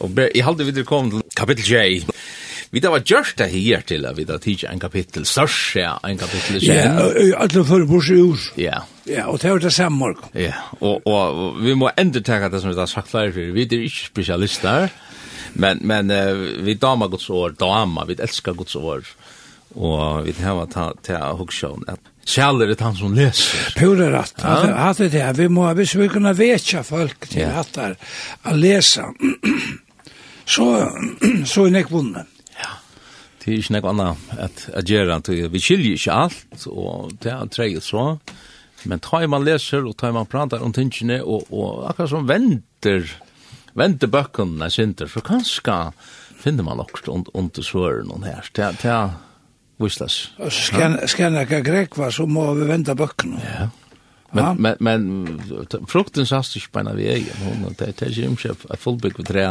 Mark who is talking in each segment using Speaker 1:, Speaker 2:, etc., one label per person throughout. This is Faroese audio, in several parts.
Speaker 1: Og i halde videre kom til kapittel J. Vi da var gjørst det her til at vi da tidsi en kapittel størst, ja, en kapittel J.
Speaker 2: Ja, alle fyrir bors i hus.
Speaker 1: Ja.
Speaker 2: Ja, og det er det samme morgen.
Speaker 1: Ja, og, og vi må enda teka det som vi da sagt flere fyrir. Vi er ikke spesialister, men, men uh, vi damer gods år, damer, vi elskar gods år. Og vi har ta, ta hugssjån at Kjaller er han som leser.
Speaker 2: Pura rätt. Hatt det här. Vi må, hvis vi skulle kunna vetja folk til till att, a lesa så, så er nek vunnen.
Speaker 1: Ja, det er ikke nek annet at, at gjøre, vi skiljer ikke alt, og det er treet så, men tar man leser, og tar man prater om tingene, og, og akkurat som venter, venter bøkkene, sinter, så kanskje finner man også under svøren og her, det er, det er, Vislas.
Speaker 2: Skal jeg ikke grekva, så må vi vente bøkkene.
Speaker 1: Ja. Men, men, men frukten sast ikke på en av egen. Det er ikke omkjøp, jeg fullbygg ved tre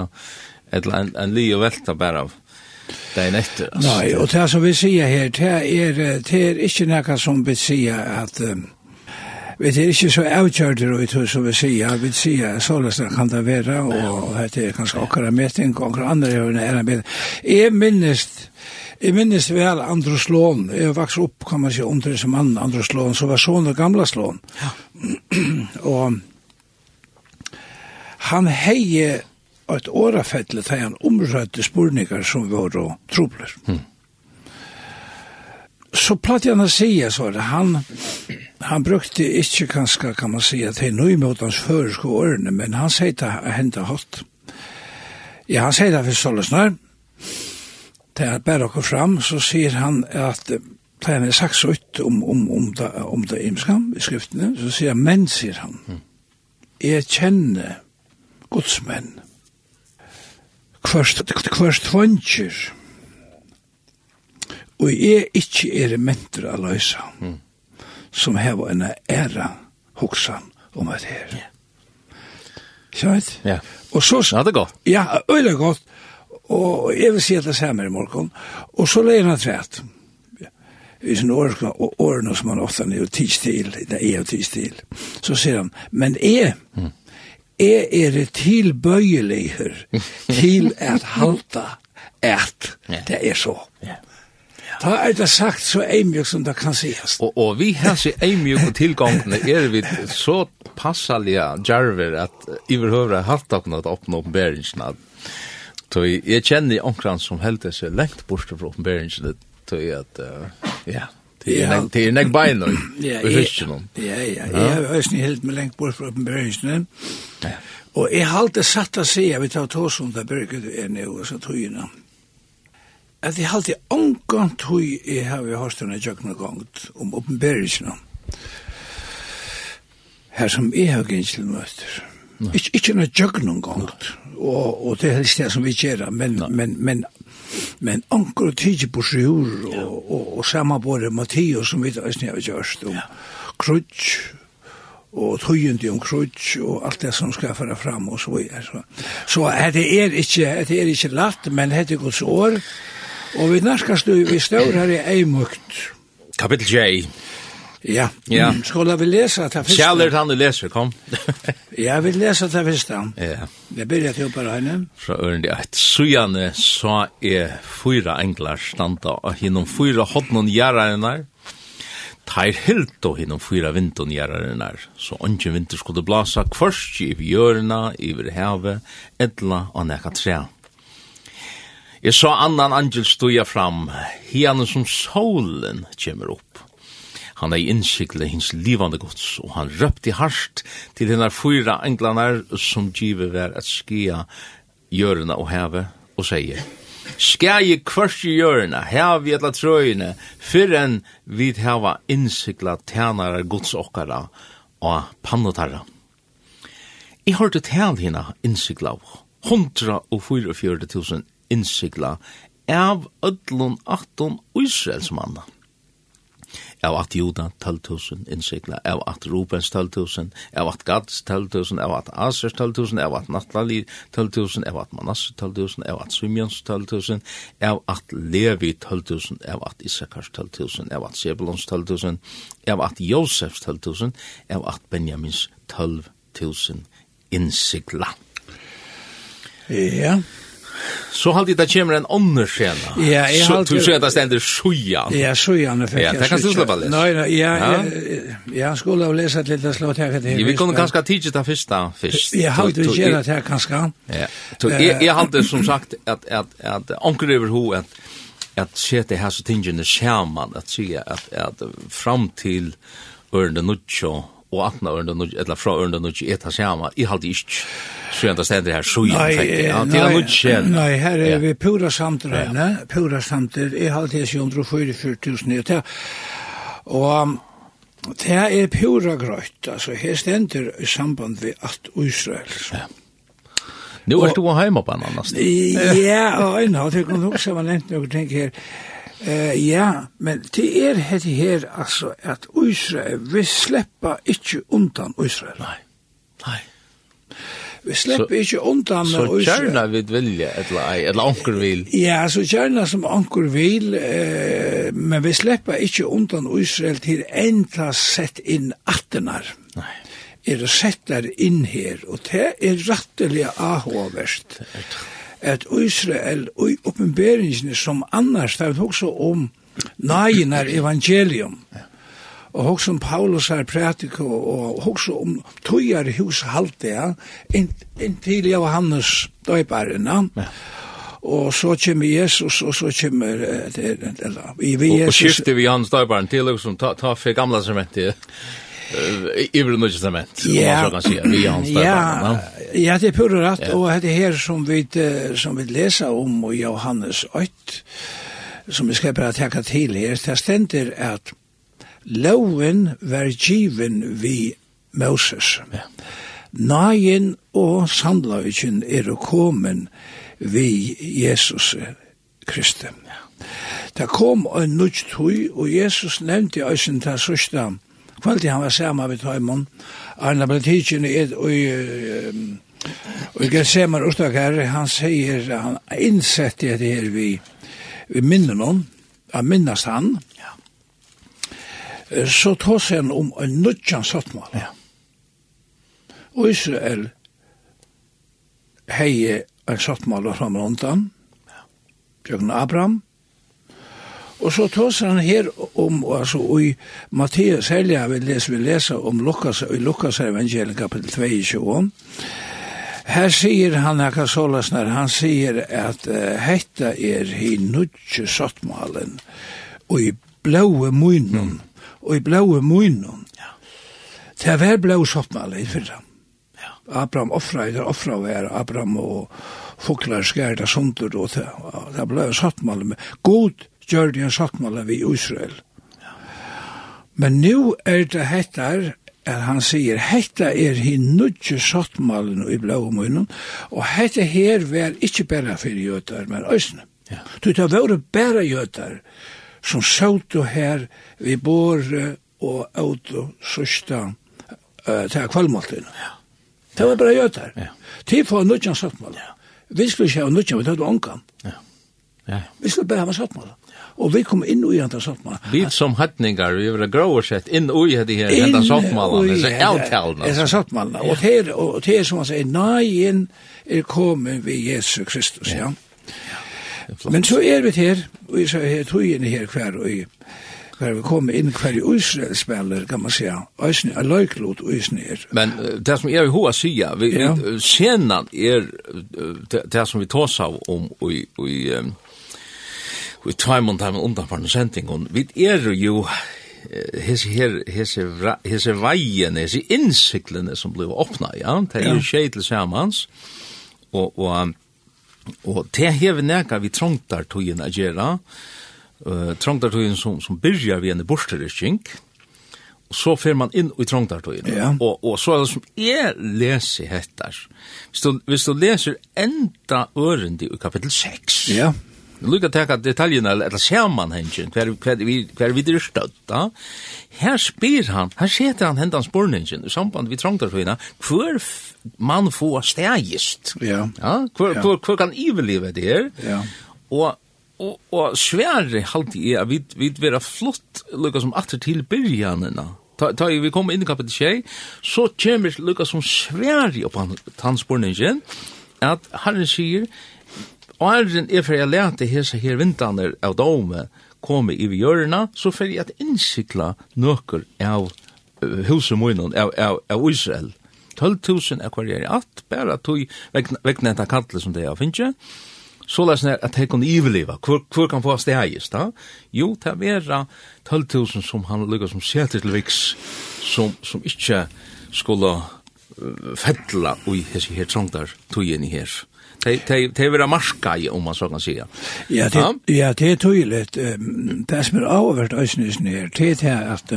Speaker 1: eller en, en li og velta bare av det er etter. Altså.
Speaker 2: Nei, og det som vi sier her, det er, det er ikke noe som vi sier at um, Vi er ikke så avgjørter og ut som vi sier, vi sier således det kan det være, og det er kanskje akkurat meting, og akkurat andre er en meting. Jeg minnes, jeg minnes vel Andrus Lån, jeg vokste opp, kan man si, under som mann, Andrus Lån, som var sånn og gamla Lån. Ja. og han heie et årafettle til han omrødde spurningar som var og trobler. Mm. Så platt han å så det, han, han brukte ikke kanskje, kan man sige, til noe mot hans føreske årene, men han sier det hendte hatt. Ja, han sier det for Stolesnar, til han bærer dere fram, så sier han at det han er sagt så ut om, om, om, det, om det imskam i skriftene, så sier han, men, sier han, jeg kjenner godsmenn, kvørst, kvørst vantjer, og jeg ikke er mentor av løysa, mm. som heva en æra hoksan om at her. Yeah. Kjørt?
Speaker 1: Ja.
Speaker 2: Og så...
Speaker 1: Ja, det er godt.
Speaker 2: Ja, øyla godt. Og jeg vil si at det samme i morgen. Og så leier han træt. I sin årene, og årene som han ofte er tids til, det er jo tids til, så sier han, men jeg, mm jeg er tilbøyelig til at halta at det er så.
Speaker 1: Ja.
Speaker 2: Ta er det sagt så eimjuk som det kan sies.
Speaker 1: Og, og vi har så eimjuk og tilgångene er vi så passalige djerver at i verhøvra har hatt opp noe opp noe. Så jeg kjenner omkran som heldig seg lengt bort fra oppbæringsna, så jeg at, uh, ja, yeah. Det er nek, det er nek bein og
Speaker 2: Ja,
Speaker 1: fisken.
Speaker 2: Ja, ja, jeg har øyne helt med lengt bort fra oppenbøringene.
Speaker 1: Ja.
Speaker 2: Og jeg har alltid satt å si, jeg vil ta tås om det bøyget du er nede og så togene, at jeg har alltid omgang tog jeg har vi hørt denne jøkken og gongt om oppenbøringene. Her som jeg har gynnt til møter. Ikke noe jøkken og gongt, og det er helst det som vi gjør, men, men, men men anker og tidsi på sjur, og, og, og samme både Matthias som vi da jeg gjørst, og krutsk, og tøyende om krutsk, og alt det som skal fara fram, og så videre. Så, så det er ikke, det er ikke latt, men det er gods år, og vi nærkast vi står her i eimukt.
Speaker 1: Kapitel J.
Speaker 2: Ja.
Speaker 1: ja.
Speaker 2: Mm, Skulle vi lese det første?
Speaker 1: Kjallert han du leser, kom.
Speaker 2: ja, vi leser det første.
Speaker 1: Ja.
Speaker 2: Jeg begynner til å bare henne.
Speaker 1: Fra ørende at sujane så er fyra englar standa og hinnom fyra hodnon gjerrenar. Teir helt og hinnom fyra vinton gjerrenar. Så ongen vinter skulle blasa kvarst i bjørna, i havet, edla og nekka trea. Jeg så annan angel stuja fram, hianen som solen kjemmer opp Han er innskiklet hins livande gods, og han røpte harst til henne fyra englanar som givet var at skia hjørna og heve, og sier, Skæje kvørst i hjørna, heve etla trøyene, fyrren vid heva innsikla tænare gods okkara og pannotarra. Jeg hørte tæn hina innsiklet av tusen innsikla, av ödlun 18 Israels manna av at Juda 12.000 innsikla, av at Rubens 12.000, av at Gads 12.000, av at Asers 12.000, av at Natlali 12.000, av at Manasse 12.000, av at Simeons 12.000, av at Levi 12.000, av at Issakars 12.000, av at Sebulons 12.000, av at Josefs 12.000, av at Benjamins 12.000 innsikla.
Speaker 2: Ja, yeah.
Speaker 1: Så halt det kommer en annan skena.
Speaker 2: Ja,
Speaker 1: jag
Speaker 2: halt
Speaker 1: du ser att det ständer sjujan.
Speaker 2: Ja, sjuan är
Speaker 1: Ja, det kan du släppa läs.
Speaker 2: Nej, nej, ja,
Speaker 1: ja,
Speaker 2: skulle ha läst lite slå här det.
Speaker 1: Vi kunde kanske tidigt ta första
Speaker 2: först. Jag
Speaker 1: halt
Speaker 2: det
Speaker 1: gärna
Speaker 2: att jag kanske.
Speaker 1: Ja. Så jag jag halt som sagt att att att onkel över ho att att se det här så tingen det skärman att se att att fram till Örne Nuccio og atna ørnda nu eller fra ørnda nu eta sama i halde ich så enda stendur her så ja til at nu
Speaker 2: nei her er vi pura samtrøna pura samtrøna i halde 744000 og Det er pura grøyt, altså her stender i samband ved at Israel.
Speaker 1: Ja. Nu er du heima på en annars.
Speaker 2: Ja, og en av det kan du også ha nevnt noen ting her. Eh, ja, men det er hette her, altså, at Israel, vi slipper ikke undan Israel.
Speaker 1: Nei, nei.
Speaker 2: Vi slipper ikke undan
Speaker 1: så,
Speaker 2: Israel.
Speaker 1: Så kjærna vi vilje, eller, eller anker vil.
Speaker 2: Ja, så kjærna som anker vil, eh, men vi slipper ikke undan Israel til enda sett inn attenar.
Speaker 1: Nei
Speaker 2: er sett der inn her, og det er rettelig ahoverst. Det er at Israel og i oppenberingene som annars, det er også om nainar evangelium, og også om Paulus er prætiko, og også om tøyar hus halte, ja, inntil Johannes døyparina,
Speaker 1: ja
Speaker 2: og så kommer Jesus, og så kommer det, det, det, vi, vi,
Speaker 1: Jesus. Og skifter vi hans døybaren til, liksom, ta, ta for gamla som etter. Iver nødvendig sement, om man så kan si, vi hans
Speaker 2: der.
Speaker 1: Ja,
Speaker 2: ja det er pura rett, og det er her som vi, som vi leser om i Johannes 8, som vi skal bare takke til her, det stender at loven var given vi Moses.
Speaker 1: Ja.
Speaker 2: Nagen og sandløyken er å kommen vi Jesus Kristus. Ja. Det kom en nødt tøy, og Jesus nevnte i sin ta sørste kvalitet han var saman við Tøymon. Arne ble er i Og jeg ser meg her, han sier, han innsett det her vi, vi minner noen, han minnes han, ja. så tås han om en nødjan sattmål.
Speaker 1: Ja.
Speaker 2: Og Israel hei en sattmål og fram ja. han, Abraham, Og så tåser han her om, altså, og i Matteus helga vil lese, vi leser om Lukas, og i Lukas evangeliet kapitel 22, Her sier han akka sålas han sier at uh, hetta er hi nudje sottmalen og i blaue munnen og i blaue munnen
Speaker 1: ja.
Speaker 2: det vel blaue sottmalen i fyrra
Speaker 1: ja.
Speaker 2: Abraham offra i det offra var Abraham og foklar skærda sundur og det, og det blaue sottmalen god gjør det en sattmål vi i Israel. Men nu er det hettar, at han sier, hetta er hi nudje sattmalen i blå munnen, og hetta her var ikkje bæra fyrir jøtar, men òsne.
Speaker 1: Ja.
Speaker 2: Du, tar vore bæra jøtar, som sautu her vi bor og auto sørsta uh, til kvalmåltene. Ja. Det var bara jøtar.
Speaker 1: Ja.
Speaker 2: Tid for nudje sattmalen. Ja. Vi skulle ikke ha nudje, vi tatt ongan.
Speaker 1: Ja. Ja.
Speaker 2: Vi skulle bare ha sattmalen og vi kom inn i henta soppmala.
Speaker 1: Vi som hattningar, vi vil var sett inn i henta her, henta soppmala, disse avtalene.
Speaker 2: Disse soppmala, og det og det er som han sier, neien er kommet ved Jesu Kristus, ja. Men så er vi her, og jeg sier her, tog inn her hver og hver vi kommer inn hver i Israel spiller, kan man säga. Øysen er løyklot Øysen er.
Speaker 1: Men det som jeg vil hoa sier, vi,
Speaker 2: ja.
Speaker 1: senan er det, det, som vi tås av om i, i um, i Tvaimond har undanfarne sendingen. Vi er jo hese her, hese, hese veien, hese innsiklene som blir åpna, ja, det er jo skje til samans, og, og, og det her vi neka vi trångtar togjen a gjerra, uh, trångtar togjen som, som byrjar vi en borsterrykking, og så fer man inn i trongtartøyen.
Speaker 2: Ja.
Speaker 1: Og, og så er det som jeg leser hettar. Hvis du, hvis du leser enda ørendi i kapittel 6,
Speaker 2: ja
Speaker 1: lukka teka detaljene, eller sammanhengen, hver, hver, hver, hver vi er støtta. Her spyr han, her seter han hendan spurningen, i samband vi trangtarsvina, hver man få stegist.
Speaker 2: Ja.
Speaker 1: ja? Hver,
Speaker 2: ja.
Speaker 1: hver, hver kan iverlive det her?
Speaker 2: Ja.
Speaker 1: Og og og sværi haldi er at vit vit vera flott lukka som atter til byrjanina ta ta vi kom inn i kapitel 6 så kemur lukka som sværi upp han tansporningen at han sier Åren er for jeg lærte hese her vintaner av dome komme i hjørna, så for jeg at innsikla nøkker av huset munnen av, av, av Israel. 12.000 er hver jeg at, bare tog vegna etter kattle som det er finner. Så lær snær at hekon iveliva, hvor, hvor kan få stegis da? Jo, det er vera 12.000 som han lukka som seter til viks, som, som ikkje skulle fettla ui hese her trangtar tog inn i her. Det det det vill marska i om man så kan säga.
Speaker 2: Ja, det ja, det är tydligt. Det som är avvärt ösnis ner det här att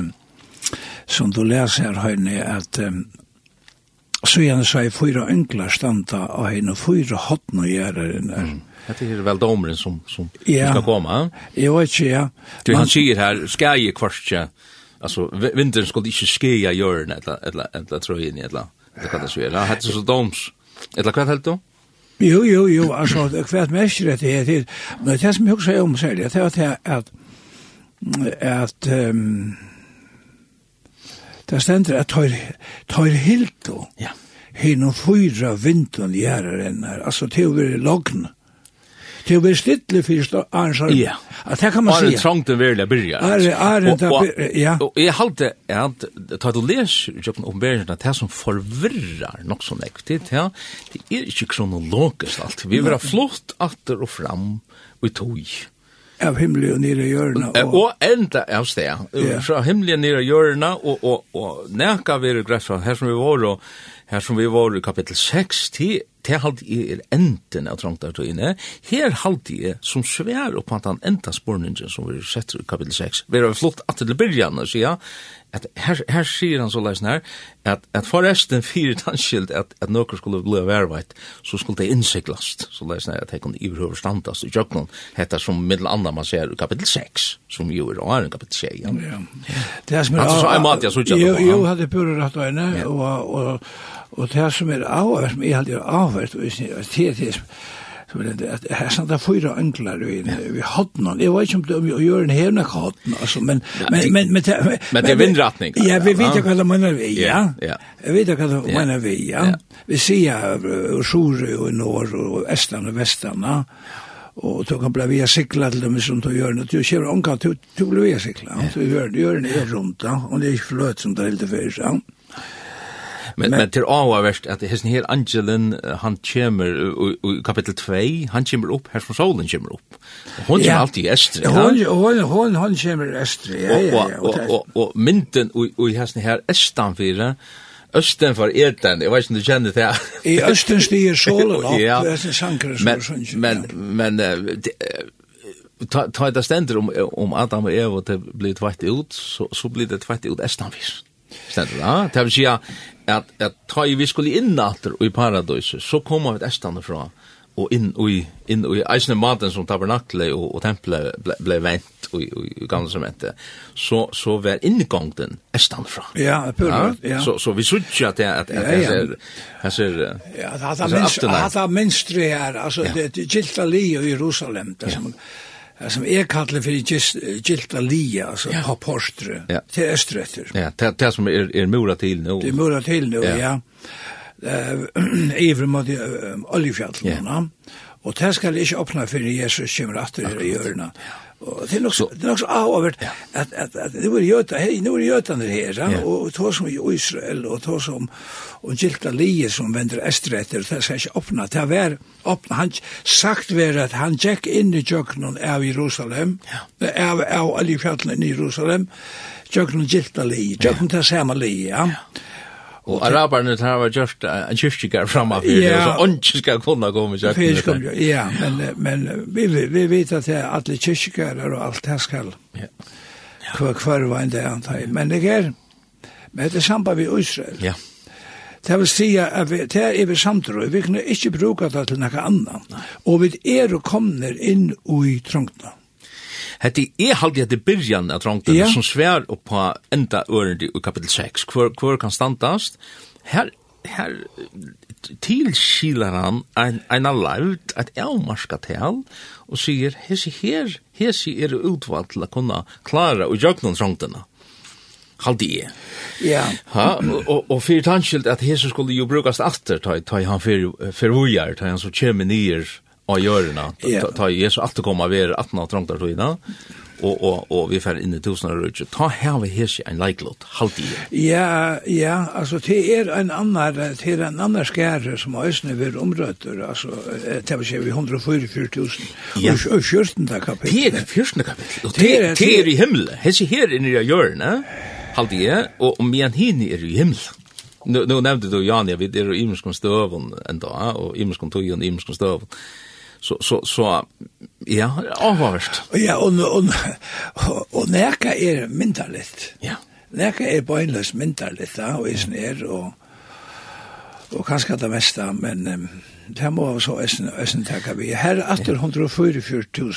Speaker 2: som du läser här hörni att så gärna så är fyra enkla standa och en och fyra hotna göra där.
Speaker 1: Det är väl domren som som ja. ska komma.
Speaker 2: Jag vet inte, ja.
Speaker 1: Du han säger här ska ju kvartja. Alltså vintern skulle inte skea göra eller eller eller tror jag inte eller. Det kan det så göra. Hade så doms. Eller vad helt då?
Speaker 2: Jo, jo, jo, altså, hvert mest rett er det, men det som jeg husker om særlig, det er at, at, um, det stender at tar, tar hilt og
Speaker 1: ja.
Speaker 2: hinnom fyra vintun gjerrennar, altså til å være logn, til å være stille først, Arnsson.
Speaker 1: Ja.
Speaker 2: At det kan man si.
Speaker 1: Arne trangt den verlig byrja.
Speaker 2: Arne, Arne, ja.
Speaker 1: Og jeg halte at, ta du les, om Ombergen, at det som forvirrar nok som det ja, det er ikke kronologisk alt. Vi vil ha flott atter og fram og tog
Speaker 2: av himmelig og nere hjørna.
Speaker 1: Og, og enda av sted, yeah. fra og nere hjørna, og, og, og neka vi er greit fra her som vi var, og her som vi var i kapitel 6, til det halt i er enden av trangtartøyene, her halt i er som svær opp at han enda spårningen som vi setter i kapittel 6. Vi har flott at det blir og sier at her, her sier han så leisen her, at, at forresten fyrir tannskilt at, at noen skulle bli verveit, så skulle det innsiklast, så leisen her at det kunne iverhøver standast i jøkken, hetta som middel andre man ser i kapittel 6, som jo er åren kapittel 6. Ja.
Speaker 2: Ja. Det er som
Speaker 1: er, altså, så er mat, jeg så ikke.
Speaker 2: Jo, jo, hadde burde rett og og, og Og det som er avhørt, som jeg aldri er avhørt, og det er det som er det, at her samt er fyra ønglar vi vi hodnan, jeg vet ikke om det om jeg gjør en hevna hodnan, altså, men men, men, men,
Speaker 1: men, det er vindratning.
Speaker 2: Ja, vi vet ikke hva det mener vi, ja. Jeg vet ikke hva det mener vi, ja. Vi sier og Sjore og Norr og Estan og Vestan, og du kan bli via sikla til dem som du gjør det, du kjer omkant, du blir via sikla, du gjør det, du gjør det rundt, og det er ikke fløt som det er helt fyrir, ja.
Speaker 1: Men, men, men til avhverst at hessen her angelin han kommer i kapitel 2, han kommer opp her som solen kommer opp. Hon kommer alltid i
Speaker 2: Estre. Hon, hon, hon, hon kommer i Estre, ja, ja,
Speaker 1: ja. Og, og, og, og mynden i hessen her Estanfire, Østen for Erten, jeg vet ikke om du kjenner det.
Speaker 2: I Østen stiger solen opp, ja. det er sanker
Speaker 1: som men, sånn. Men, men, ta ta det ständer om om Adam och Eva det blir tvätt ut så så blir det tvätt ut estanvis. Ständer ja, det vill säga at, at ta i vi skulle innater i paradis så kommer vi estande fra, og inn i, inn i eisne maten som tabernakle og, og tempelet ble, ble vent i, i, i gamle sementet, så, så var innegångden estan fra.
Speaker 2: Ja, pura, ja. ja.
Speaker 1: Så, så vi sutja at at, at
Speaker 2: ja,
Speaker 1: ja. her ser
Speaker 2: Ja, det er minstre her, altså, ja. det er gildt i Jerusalem, det som, ja som er kallet for gilta lia, altså ja. apostre, ja. til østretter.
Speaker 1: Ja, det, det som er, er mura til nå.
Speaker 2: Det er mura til nå, ja. ja. Ivre mot oljefjallet, ja. og det skal ikke åpne for Jesus kommer etter i hjørnet. Ja. Og det er nok så, det er nok så avhåvert at, at, at det var jötan, hei, nu er jötan er her, ja. og ta som i Israel, og ta som og gilda lier som vender estretter, det skal ikke åpna, det var åpna, han sagt var at han gikk inn i jøknen av Jerusalem, ja. av, av alle fjallene i Jerusalem, jøknen gilda lier, jøknen ja. til samme lier, ja. ja
Speaker 1: Og araberne tar var just en kyrkjegård framme for det, så ikke skal kunne gå med kjøkken.
Speaker 2: Ja, men, men vi, vi vet at det er alle kyrkjegårder og alt det skal. Ja. Hva kvar var en det antar Men det er, men det er samband vi Israel.
Speaker 1: Ja.
Speaker 2: Det vil si at vi, det er vi samtrøy, vi kan ikke bruke det til noe annet. Og vi er og kommer inn i trungtene.
Speaker 1: Hette er halde at det byrjan at rongta ja. som svær og på enda ørendi i kapitel 6. Hvor, hvor kan standast? Her, her tilskilar han ein, ein alaut, at avmarska tal, og sier, hesi her, hesi er utvald til å kunne klara og jøgnum rongtana halde jeg.
Speaker 2: Ja.
Speaker 1: Ha, og, og fyrir tanskilt at Jesus skulle jo brukast aftur, ta, ta han fyrir, fyrir vujar, ta han så kjemi nyer av hjørna. Ta, ta Jesus alt koma ver 18 av trangtar tøyna. Og, og, og vi fer inn i tusenar rutsi. Ta her vi hesi ein leiklot, halvt i.
Speaker 2: Ja, ja, altså det er en annar, det er en annar skære som æsne vir omrøtter, altså, det var vi 144.000. 000.
Speaker 1: Ja.
Speaker 2: Og 14. kapittel.
Speaker 1: Det er den kapittel. Og
Speaker 2: det er,
Speaker 1: det er i himmelen. Hesi her inni i hjørna. halvt i, og om vi hini er i himmelen. Nu, nu nevnte du, Janja, vi er i imenskom støvun enda, og imenskom tøyen, imenskom støvun så så så ja,
Speaker 2: avvarst. Ja, og og og, og nærka er myndarligt.
Speaker 1: Ja.
Speaker 2: Nærka er bøinløs myndarligt, ja, og isen er og og kanskje det meste, men um, det må så østen, østen takke vi. Her er 844
Speaker 1: 000.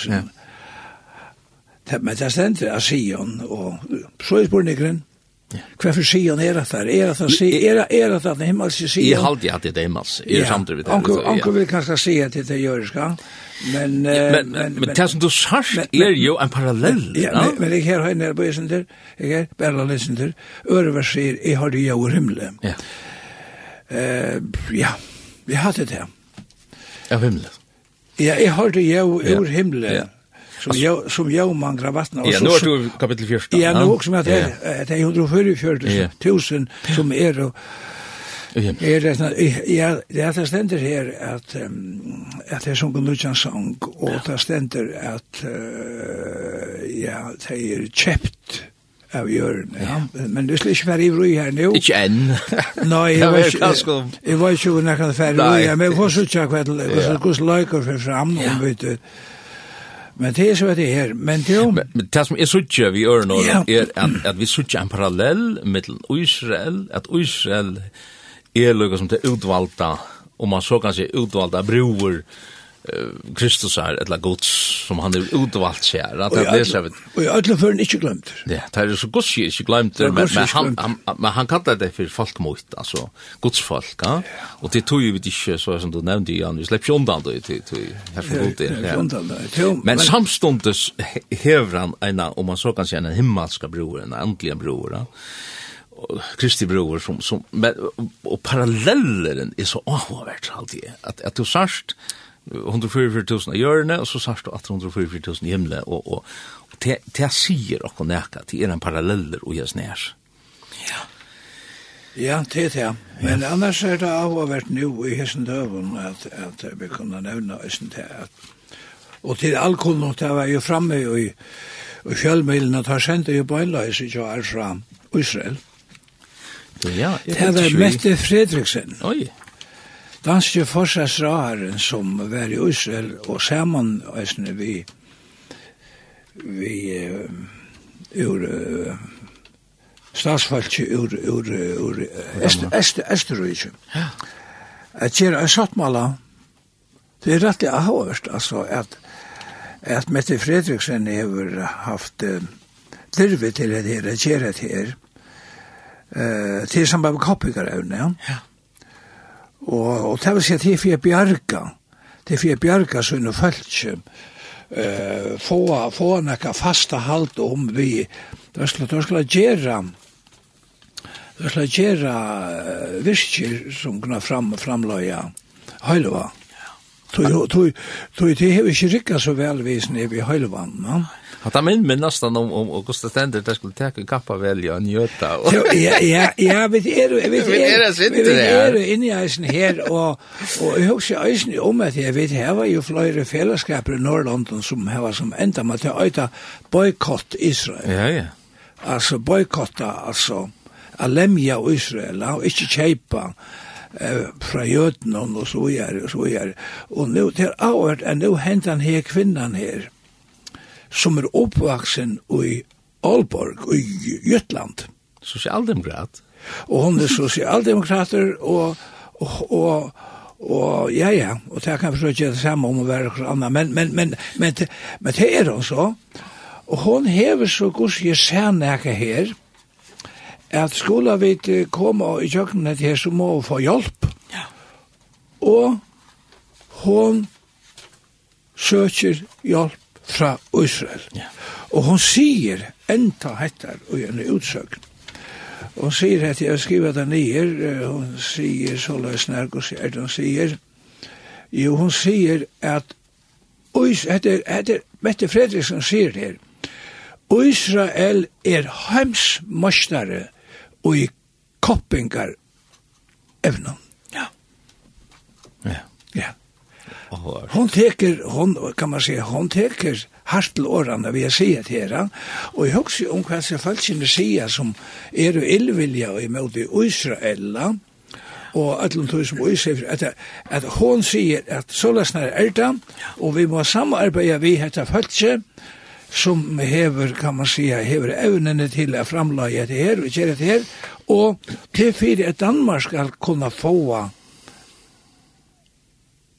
Speaker 2: det Men det stender av Sion, og så er spurningen, Hvorfor sier han er at der? er? at han sier, er, er at han himmelske sier?
Speaker 1: Jeg halte at det er himmelske, jeg er samtidig
Speaker 2: det. Anker vil kanskje si at det er jøreska, men...
Speaker 1: Men, men, det som du
Speaker 2: sagt
Speaker 1: er jo en parallell,
Speaker 2: ja? Ja, men jeg her har nere på Isen Isender, jeg er bare lesen Lisender, Ørevers sier, jeg har det jo himmelig.
Speaker 1: Ja.
Speaker 2: ja, vi hadde det.
Speaker 1: Ja, himmelig.
Speaker 2: Ja, jeg har det jo ur himmelig.
Speaker 1: Ja
Speaker 2: som jo som jo man drar.
Speaker 1: Ja, nu er du kapittel 14.
Speaker 2: Ja, nu också
Speaker 1: med
Speaker 2: er det är 144 000 som
Speaker 1: är och
Speaker 2: Er det sånn, ja, det er det stender her at, um, at det er sånn Lujan sang, og det stender at, uh, ja, det er kjept av jørn, ja. Men du skal ikke være i vrøy her nå.
Speaker 1: Ikke enn.
Speaker 2: Nei, jeg
Speaker 1: var
Speaker 2: ikke, jeg var ikke når jeg kan
Speaker 1: være
Speaker 2: i vrøy her, men jeg var så tjekk hva
Speaker 1: det
Speaker 2: hvordan løyker for fram, om vi vet Men det er så det her, men det jo...
Speaker 1: Men, men det som er suttje vi gjør nå,
Speaker 2: ja.
Speaker 1: er at, at vi suttje en parallell mellom Israel, at Israel er lukka som det utvalgta, om man så kan si utvalgta broer, Kristus er eller gods som han er utvalt seg at det er
Speaker 2: seg og jeg alle før han ikke glemt.
Speaker 1: Ja, det er så gods jeg ikke glemt men, men, han, han, men han kallar det for folkmot altså godsfolk ja? og det tog jo vi ikke så som du nevnte Jan vi slipper ikke undan det til, til,
Speaker 2: til,
Speaker 1: men samstundes hever han en om man så kan si en himmelska bror en andelig bror ja? Kristi bror som, som men, og parallellen er så avhåvert alltid at, at du sørst 144.000 av hjørne, og så sørst du 844.000 i himmelen, og, og, og te, te sier okko neka, te er en paralleller og jes nær.
Speaker 2: Ja, ja det er det. Men ja. annars er det av og vært nu i hessen døven at, at vi kunne nevne hessen til at Og til alkoholen, det var jo framme i, i kjølmelen, at han sendte jo bøyleis ikke er fra Israel.
Speaker 1: Ja,
Speaker 2: det var Mette Fredriksen.
Speaker 1: Oi,
Speaker 2: danske forsvarsraren som var i Israel og sammen æsne vi vi uh, ur uh, statsfalki ur, ur, ur est, est, Esterøyke.
Speaker 1: Ja.
Speaker 2: At gjerra er sattmala, det er rettelig avhåverst, altså at, at Mette Fredriksen har haft uh, lirvi til det her, at gjerra det her, uh, til samme med koppikarevne, ja.
Speaker 1: ja
Speaker 2: Og, og det vil si at det er for bjarga, det er for bjarga som er uh, få, få nekka fasta halt om vi, det er det er slett det er slett uh, virkir som kunne fram, framløya Heilva. Tui, tui, tu tui, tui, tui, rikka so vel tui, tui, tui, tui,
Speaker 1: Att han minn minn nästan om om och Gustav Stender där skulle ta en kappa välja en jöta.
Speaker 2: Jo, ja, ja, ja, vi
Speaker 1: är du,
Speaker 2: vet
Speaker 1: är
Speaker 2: vi
Speaker 1: är
Speaker 2: du inne i isen här och och jag husker isen om att jag vet här var ju flera fällskaper i Norrlanden som här var som ända med att öta boykott Israel.
Speaker 1: Ja, ja.
Speaker 2: Alltså boykotta, alltså alemja Israel och inte köpa eh fra jötnon og så gör og så gör og nu till avhört är nu hentan han här kvinnan her som er oppvaksen i Aalborg i Jøtland.
Speaker 1: Sosialdemokrat?
Speaker 2: Og hun er sosialdemokrater, og, og, og Og ja, ja, og det kan forsøke det samme om å være hos annet, men, men, men, men, men, men det er hun så. Og hun hever så god ser særnækka her, at skola vi komme i kjøkkenet her, så må hun få hjelp.
Speaker 1: Ja.
Speaker 2: Og hun søker hjelp fra Israel.
Speaker 1: Ja.
Speaker 2: Og hun sier enda hettar og en utsøkn. Hun sier at jeg skriver det nye, hun sier så løs nærgås i det hun sier. Jo, hun sier at Ois, etter, etter Mette Fredriksson sier det her, Israel er heimsmastare og i koppingar evnan. Hon teker, hon, kan man säga, hon teker hardt til årene vi har sett her, og jeg husker om hva selvfølgelig sier som er jo illvilja imot i Israela, og alle tog som Israel, at, at hon sier at så løsner er det, og vi må samarbeide vi hetta fölkje, som hever, kan man säga, hever evnene til å framlage det her, og gjøre det her, og til fyrir at Danmark skal kunna fåa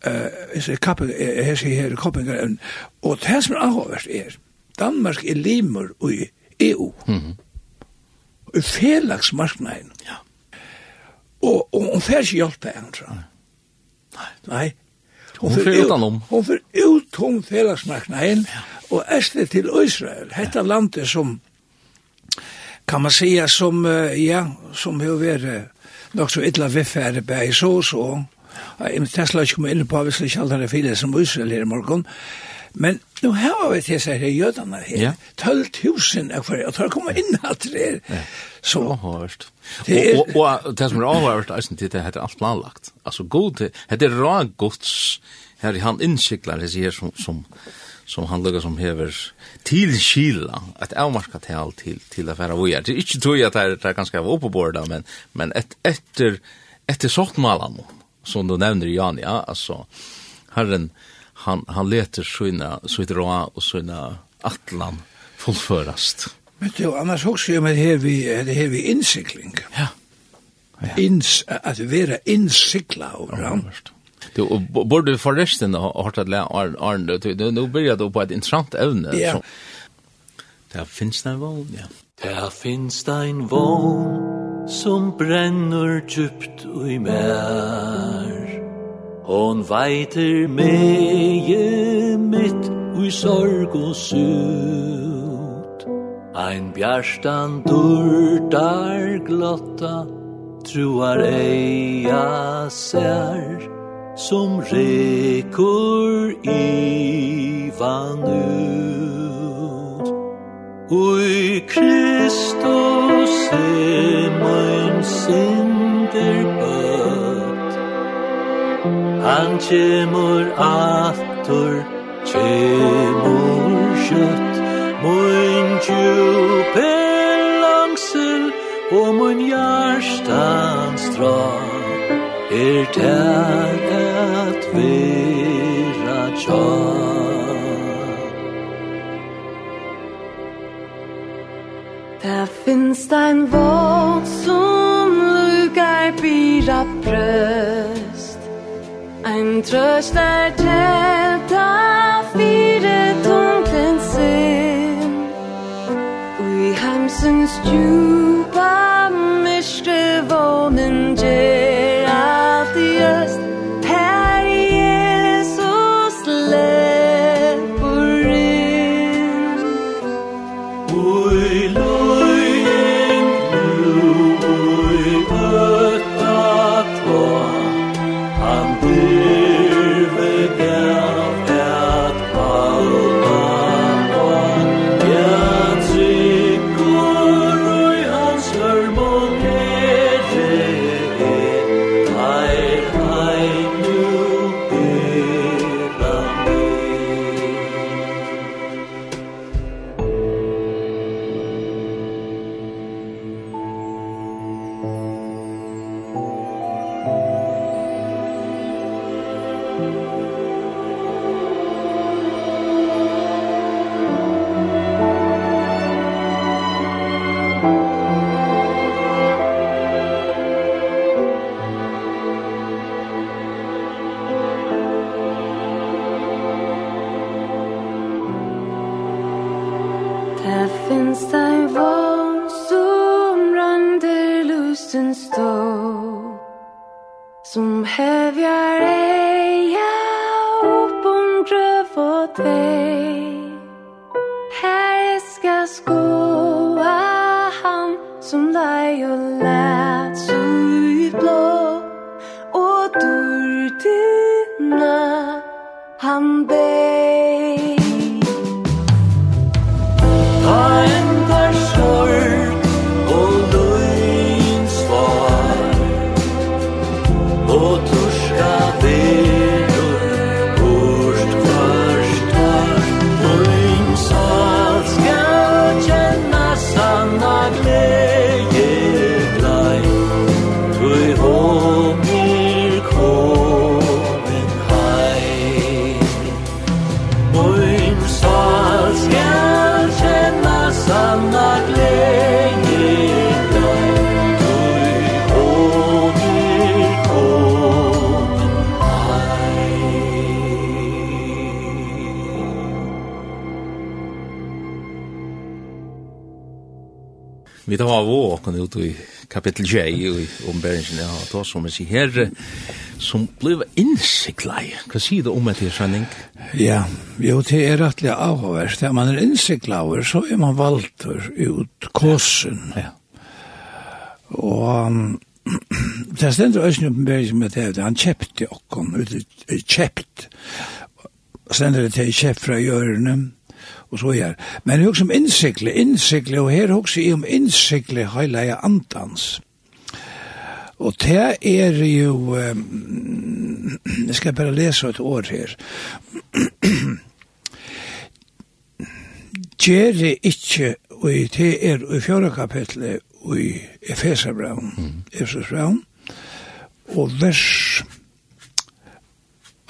Speaker 2: eh uh, kappen her sig her koppingar og det som er avhåverst er Danmark er limer i EU
Speaker 1: mm -hmm.
Speaker 2: i felagsmarknaden
Speaker 1: ja.
Speaker 2: og, og hun fer ikke hjelp av andre
Speaker 1: nei,
Speaker 2: nei.
Speaker 1: Hon fyrir utanom.
Speaker 2: Hon fyrir utom felagsmarknaden ja. og æsli til Israel. Hetta ja. landet som kan man säga som uh, ja, som hur är det så illa vefärd bäi så så Jeg vet ikke om jeg komme inn på hvis jeg ikke alt han er fire som Israel her i morgen. Men nå har vi til seg her jødene her. Ja. 12 000 er for, og tar komme inn alt det her.
Speaker 1: Så. Åhørst. Og, og, det som er avhørst, er til det er alt planlagt. Altså god, det er rå gods her i han innsikler, det sier som, som som han lukker som hever til Kila, et avmarska tal til, til affæra vujar. Det er ikke tog at det er det er ganske av oppebord, men, men et, etter, etter sortmalan, som du nämner Jan ja alltså Herren han han leter sina sitt råa och sina atlan fullförast.
Speaker 2: Men du annars også jo med det här vi det här vi innsikling.
Speaker 1: Ja.
Speaker 2: ja. Ins att vara insikla och ramst.
Speaker 1: Du och borde förresten ha hørt at lära Arne nå börjar då på ett intressant ämne.
Speaker 2: Ja.
Speaker 1: Där finns det väl, ja.
Speaker 3: Der finst ein vogn som brennur djupt i mer Hon veiter meie mitt ui sorg og sut Ein bjarstan durdar glotta Truar eia ser Som rekur i vanut Ui Kristus er mein synder bøtt Han kjemur aftur, kjemur kjøtt Mun djupe langsel og mun hjertans drag Er tær at vera tjag
Speaker 4: Der finns ein Wort zum Lügei Bira Bröst. Ein Tröst der Telt auf ihre dunklen Sinn
Speaker 3: Ui
Speaker 1: heimsens Juh ut i kapittel J i omberingen ja har som vi sier her, som blev innsiklei. Hva sier du om etter sanning?
Speaker 2: Ja, jo, det er rettelig avhåverst. Ja, man er innsiklauer, så er man valter ut kåsen.
Speaker 1: Ja.
Speaker 2: Og um, det stender også en omberingen med det, han kjepte okken, kjept, stender det til kjept fra hjørnet, og så gjør. Men det er også om innsikle, innsikle, og her er også om innsikle heilige andans. Og det er jo, um, jeg skal bare lese et år her. Gjere ikkje, og det er i fjorda kapitlet, i Efeserbraun, mm. Efesabraun, og vers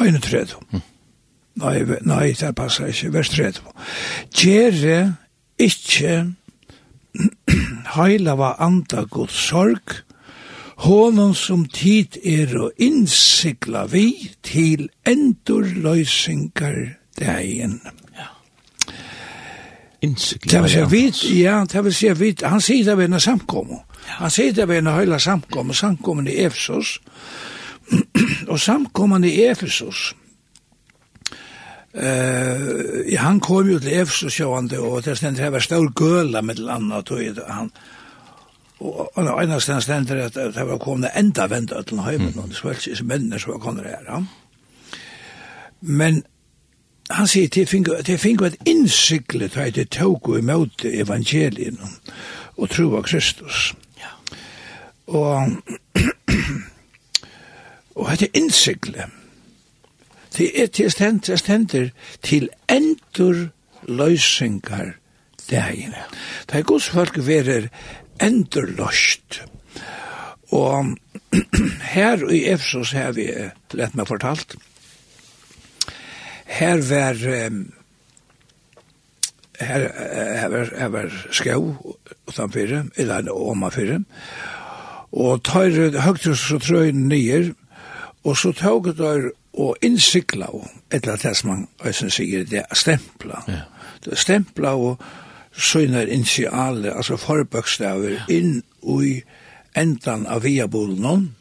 Speaker 2: 31. Mm. Nei, nei, det passer ikke, vers 30. Gjere ikke heilava anda god sorg, honom som tid er å innsikla vi til endurløysingar degen.
Speaker 1: Ja. Innsikla.
Speaker 2: Det vil si, vi, ja, det vil si, vi, han sier det ved en samkommo. Han sier det ved en heila samkommo, samkommen i Efesos, og samkommen i Efesos, Eh, han kom jo til Efs og sjående, og det stendt her var stor gøla med landa og tog han. Og han har ennast han stendt at det var kommet enda vendt til heimen, og det svelts ikke mennene som var kommet her. Ja. Men han sier til finger, til finger et innsikle til det tog og imot evangelien og tro av Kristus.
Speaker 1: Ja.
Speaker 2: Og, og dette innsiklet, Det er til stender, stender til endur løysingar dagen. Det er gos folk verer endur løst. Og her i Efsos har vi lett meg fortalt. Her var her var, her var skau utanfyrre, eller omanfyrre. Og tar høgtus så trøyen nyer, og så tog der og innsikla og eller det som man øysen sier, det er stempla.
Speaker 1: Ja.
Speaker 2: Det er stempla og søgner initiale, altså forbøkstaver, ja. inn i endan av viabolen.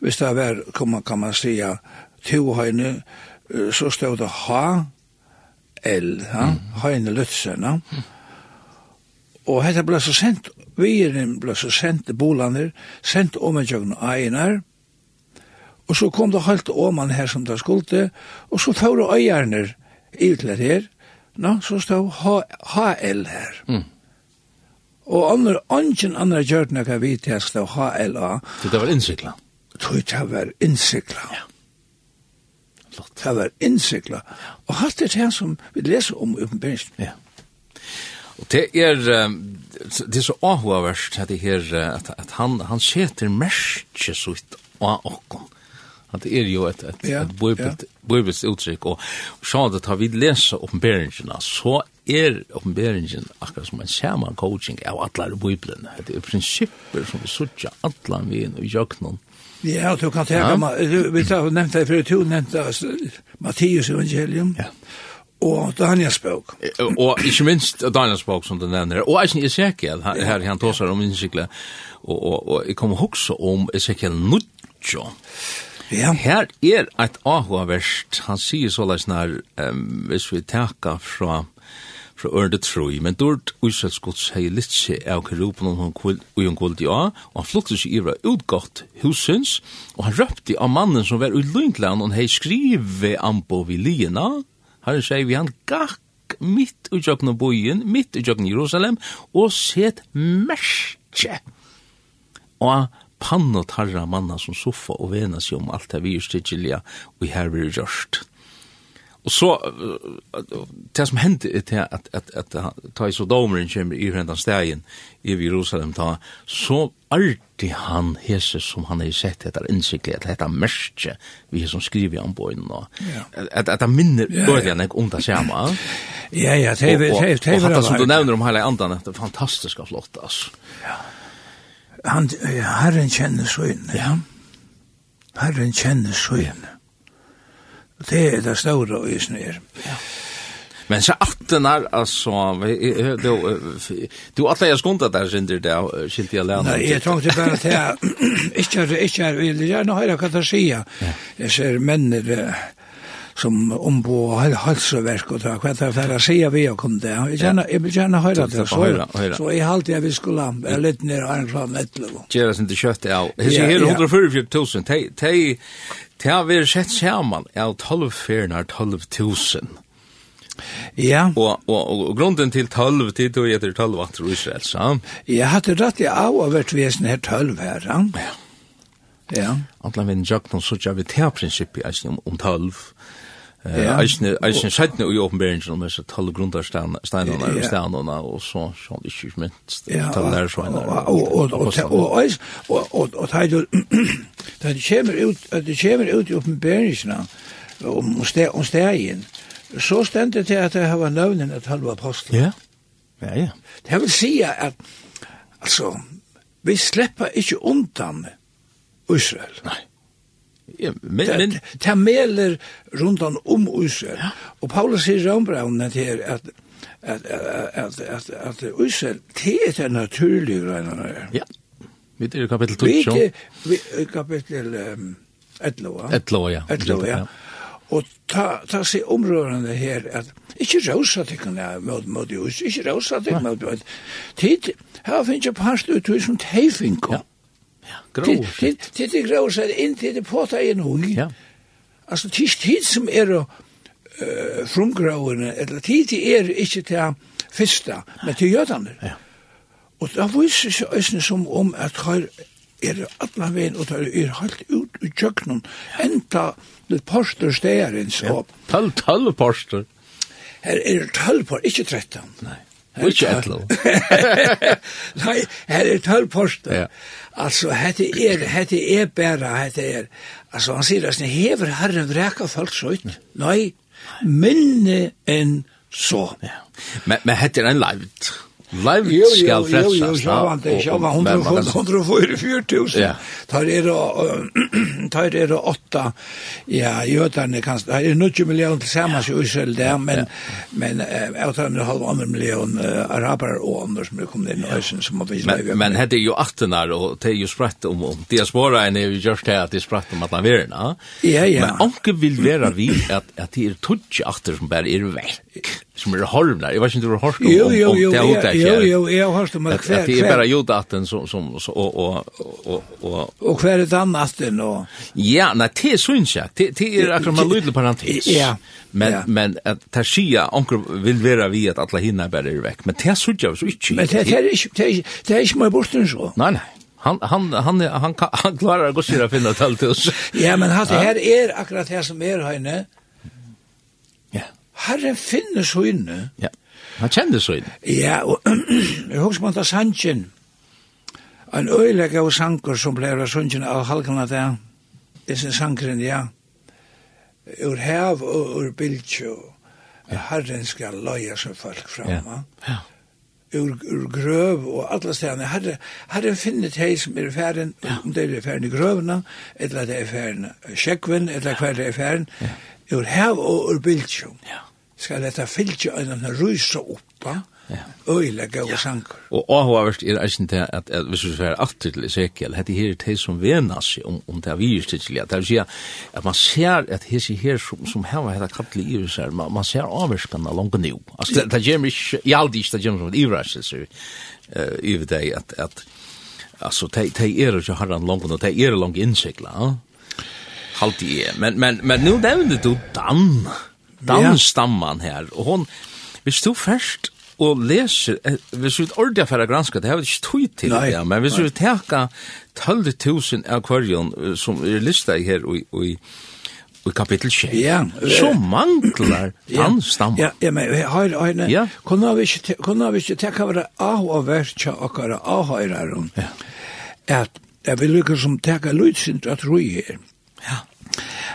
Speaker 2: Hvis det er kan man, kan man sige, tohøyne, så stod det ha, el, ha, mm. høyne løtsene. Mm. Og dette ble så sendt, viren ble så sendt, bolene, sendt om en jøgn einar, og så kom det helt åman her som det skulle, og så får du øyerne i til det her, no, så stod HL her.
Speaker 1: Mm.
Speaker 2: Og andre, andre andre gjør det noe vidt jeg stod HLA.
Speaker 1: Så det var innsikla?
Speaker 2: Det var innsikla.
Speaker 1: Ja. Flott.
Speaker 2: Det var innsikla. Og hatt det her som vi leser om i oppenbæringen.
Speaker 1: Ja. Og det er, det er så avhåverst at, det her, at, at han, han seter merke ut av åkken at det er jo et, et,
Speaker 2: ja,
Speaker 1: et bibelt, ja. bibelsk uttrykk, og, så sånn at vi leser oppenberingene, så er oppenberingen akkurat som en saman coaching av alle biblene. Det er prinsipper som vi sutja alle vi inn i jøknen.
Speaker 2: Ja, du kan tenke,
Speaker 1: ja.
Speaker 2: du, vi har nevnt det før, du nevnte Mattias evangelium,
Speaker 1: ja.
Speaker 2: og Daniels bok.
Speaker 1: Og, og ikke minst Daniels bok som du nevner, og jeg synes Ezekiel, her, her han tåser om innsiklet, og, og, og jeg kommer også om Ezekiel Nudjo,
Speaker 2: Ja.
Speaker 1: Her er et AHA-verst. Han sier så leis nær, um, hvis vi teka fra fra Ørde Troi, men dort Uiselskots hei seg av kerupen om hun og hun kvult ja, og han flukte seg ivra utgått husens, og han røpte av mannen som var ui Lundland, og hei skrive ambo vi lina, han sier vi han gakk mitt utjøkna jøkken bojen, mitt i Jerusalem, og set merskje, Og pann og tarra manna som soffa og vena seg om alt det vi er stidgilja og her vi er gjørst. Og så, det som hendte er til at, at, at, at ta i sodomeren kommer i hendan stegen i Jerusalem, ta, så arti han hese som han har sett etter innsiklet, etter etter merske vi som skriver om bøyden og At, at han minner dødelig enn om det samme.
Speaker 2: Ja, ja, det er det.
Speaker 1: Og hatt det som du nevner om hele andan, det er fantastisk flott, altså.
Speaker 2: Ja, ja han, Herren kjenner søgne. Ja. Herren kjenner søgne. Det er det store og isner. Ja.
Speaker 1: Men så atten er, altså, du, du atle jeg skundet der, Sinder, det er skilt i alene.
Speaker 2: Nei, jeg trengte bare til, ikke er, ikke er, jeg gjerne høyre hva det sier, jeg ser menner, som ombå halsverk og det, hva det er for å si vi har kom det. Jeg kjenner, jeg vil gjerne høyre det, så, så jeg halte jeg vi skulle være litt nere av en klar etterløv.
Speaker 1: Gjera sin til kjøttet, ja. Jeg sier hele 144 000, det har vært sett sammen, ja, 12 ferner, 12 000.
Speaker 2: Ja.
Speaker 1: Og, og, og grunden til 12 tid og etter 12 vakter i Israel, så.
Speaker 2: Jeg hadde rett i av og vært vesen her 12 her, ja.
Speaker 1: Ja. Antla vi en jakk noen sånn, vi tar prinsippet om 12. Eh eisne eisne sætne í openberingen um hesa tal grundarstein steinar og steinar og så, so ikki minst tal der
Speaker 2: so einar. Og og og og og og og tað tað kemur ut at det kemur út í openberingen um stær um stærgin. So stendur til at det hava nøvnen at halva apostel.
Speaker 1: Ja. Ja ja.
Speaker 2: Det vil seia at altså vi sleppa ikki undan Israel.
Speaker 1: Nei. Ja, men,
Speaker 2: det,
Speaker 1: men
Speaker 2: det meler rundt om Israel. Ja. Og Paulus sier i Rombraunen til at at at at at Israel te er det naturlige greiene.
Speaker 1: Ja. Vi er i kapittel 2. Vi
Speaker 2: er i kapittel 11.
Speaker 1: 11, ja.
Speaker 2: 11, ja. Og ta, ta seg områdene her, at ikke rosa til tikkene jeg møte mot jus, ikke rosa til tikkene er mot mot. Tid, her finnes jeg parst ut som teifinko.
Speaker 1: Ja grov
Speaker 2: shit. Det det grov shit in til det porta i nu.
Speaker 1: Ja.
Speaker 2: Altså tis tis som er eh frumgrovene, eller tis er ikke til fyrsta, men til jødene. Ja. Og da viser seg øsne som om at her er alla veien, og der er halt ut i kjøkkenen, enda litt porster stegarens.
Speaker 1: Ja. Tall, tall porster.
Speaker 2: Her er tall porster, ikke trettan.
Speaker 1: Nei. Ikke etlo.
Speaker 2: Nei, her er tølv poster. Ja. Altså, hette er, hette er bæra, hette er. Altså, han sier, altså, hever herren vreka folk så ut. Nei, minne enn så. Ja.
Speaker 1: Men, men hette er en levd. Live skal frelsast. Jo, jo, jo,
Speaker 2: jo, jo, jo, jo, jo, sjåvande, sjåvande, 144.000. Tar er tar er åtta, ja, jøderne kan, tar er 90 millioner til samans i Israel der, men, men, jeg tar en halv andre million araber og andre som er kommet inn i Øysen, som må vise meg.
Speaker 1: men hette jo attenar, og det er jo spratt om, om diasporaen er jo gjørst det at det er spratt om at man verna.
Speaker 2: Ja, ja.
Speaker 1: Men anke vil være vi at, at det er tutsi atter som bare er vekk som er horvna. Jeg vet inte hur horsk om
Speaker 2: jo, jo, jo, det har gjort det. Jo, jo, jeg har hørt om
Speaker 1: det. At det är bara gjort att den som, som, och, och, och, och.
Speaker 2: Och kvar ett annat den och.
Speaker 1: Ja, nei, det syns jeg. Det, er akkurat man lydelig parentes.
Speaker 2: Ja.
Speaker 1: Men, men att det sier onker vill vara vi att alla hinna bare er vekk. Men det syns jeg så inte.
Speaker 2: Men det, er är inte, det är ikke, det är mer borten så.
Speaker 1: Nej, han han han han han klarar att gå sig finna tal till oss.
Speaker 2: Ja, men han här är akkurat här som är henne. Herren finner så inne.
Speaker 1: Ja, han kjenner så inne.
Speaker 2: Ja, og jeg husker man da sannsyn, en øyelegge av sanker som ble sannsyn av halkene der, disse sankeren, ja, ur hev og ur bildtjø, ja. Herren skal løye seg folk fram. Ja, ja ur, ur grøv og alle stedene. Herre, herre finnet de som er færen, ja. om det er færen i grøvene, eller det er færen i eller hver det er færen, ja. ur hev og ur bildsjum. Ja skal dette fylgje øynene rysa oppa, ja. øylegge og sanker.
Speaker 1: Og avhåverst er eisen til at, at hvis vi ser alt til Ezekiel, hette her til som venas om, om det er virus til det vil si at man ser at hese her som, som heva hette kattelig i her, man, man ser avverskanna langt nu. Altså, det, det gjemmer ikke, i aldri ikke det gjemmer som et ivraselse uh, i det, at, at Alltså te te är det så har han långt och te är det långt insikla. Halt i. Men men men nu nämnde du Dan dansstamman her. Og hon, hvis du først og leser, hvis vi ordentlig for å granske, det har vi ikke tog til det, ja, men hvis vi teka 12.000 av kvarjon som er lista her og, og i kapittel 6,
Speaker 2: ja,
Speaker 1: så manglar tannstamma.
Speaker 2: Ja, ja, men her, her,
Speaker 1: ja.
Speaker 2: kunne vi ikke, kunne vi ikke teka være av og vært verkja okkara av
Speaker 1: høyre,
Speaker 2: at jeg vil lykke som teka lydsynt at roi her,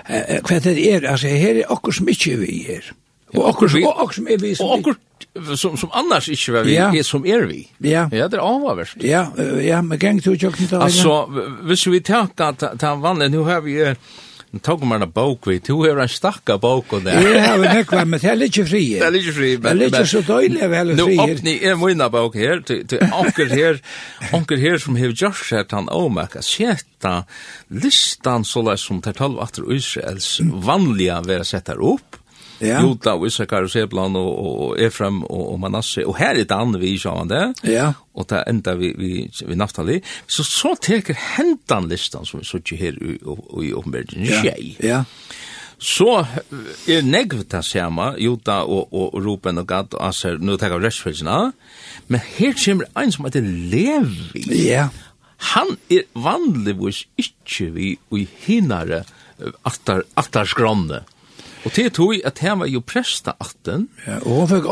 Speaker 2: hva det er, altså, her er okkur som ikke vi er. Og okkur,
Speaker 1: vi,
Speaker 2: og okkur som er vi som
Speaker 1: og okkur, som, som annars ikke var vi,
Speaker 2: ja.
Speaker 1: er som er vi.
Speaker 2: Ja.
Speaker 1: Ja, det er avhverst.
Speaker 2: Ja, ja, men geng til å kjøkken til
Speaker 1: Altså, hvis vi tar ta, han vanlig, nu har vi... Uh, Nu tog man en bok vi, du har en stakka bok og det.
Speaker 2: Jeg har en nekva, men det er litt fri.
Speaker 1: Det er litt fri.
Speaker 2: Det er litt så døylig av
Speaker 1: hele
Speaker 2: fri.
Speaker 1: Nå åpne jeg mina bok her, til onker her, onker her som hev gjørs her, han åmaka, seta listan så leis som tar talv atter Israels vanliga vera settar opp,
Speaker 2: ja.
Speaker 1: Juda og Issakar og Seblan og, og Efraim og, og Manasse. Og her er Dan vi, vi han det.
Speaker 2: Ja.
Speaker 1: Og det enda vi, vi, vi Naftali. Så så teker hentan listan som vi sitter her i, og, i åpenbergen.
Speaker 2: Ja. ja.
Speaker 1: Så er negv sama, Jota og, og, og Ruben og Gad og Aser, nu teker vi restfølgene. Men her kommer ein som heter Levi.
Speaker 2: Ja.
Speaker 1: Han er vanligvis ikkje vi i hinare attar, attar skronne. Og til tog at han var jo presta atten.
Speaker 2: Ja, og hun fikk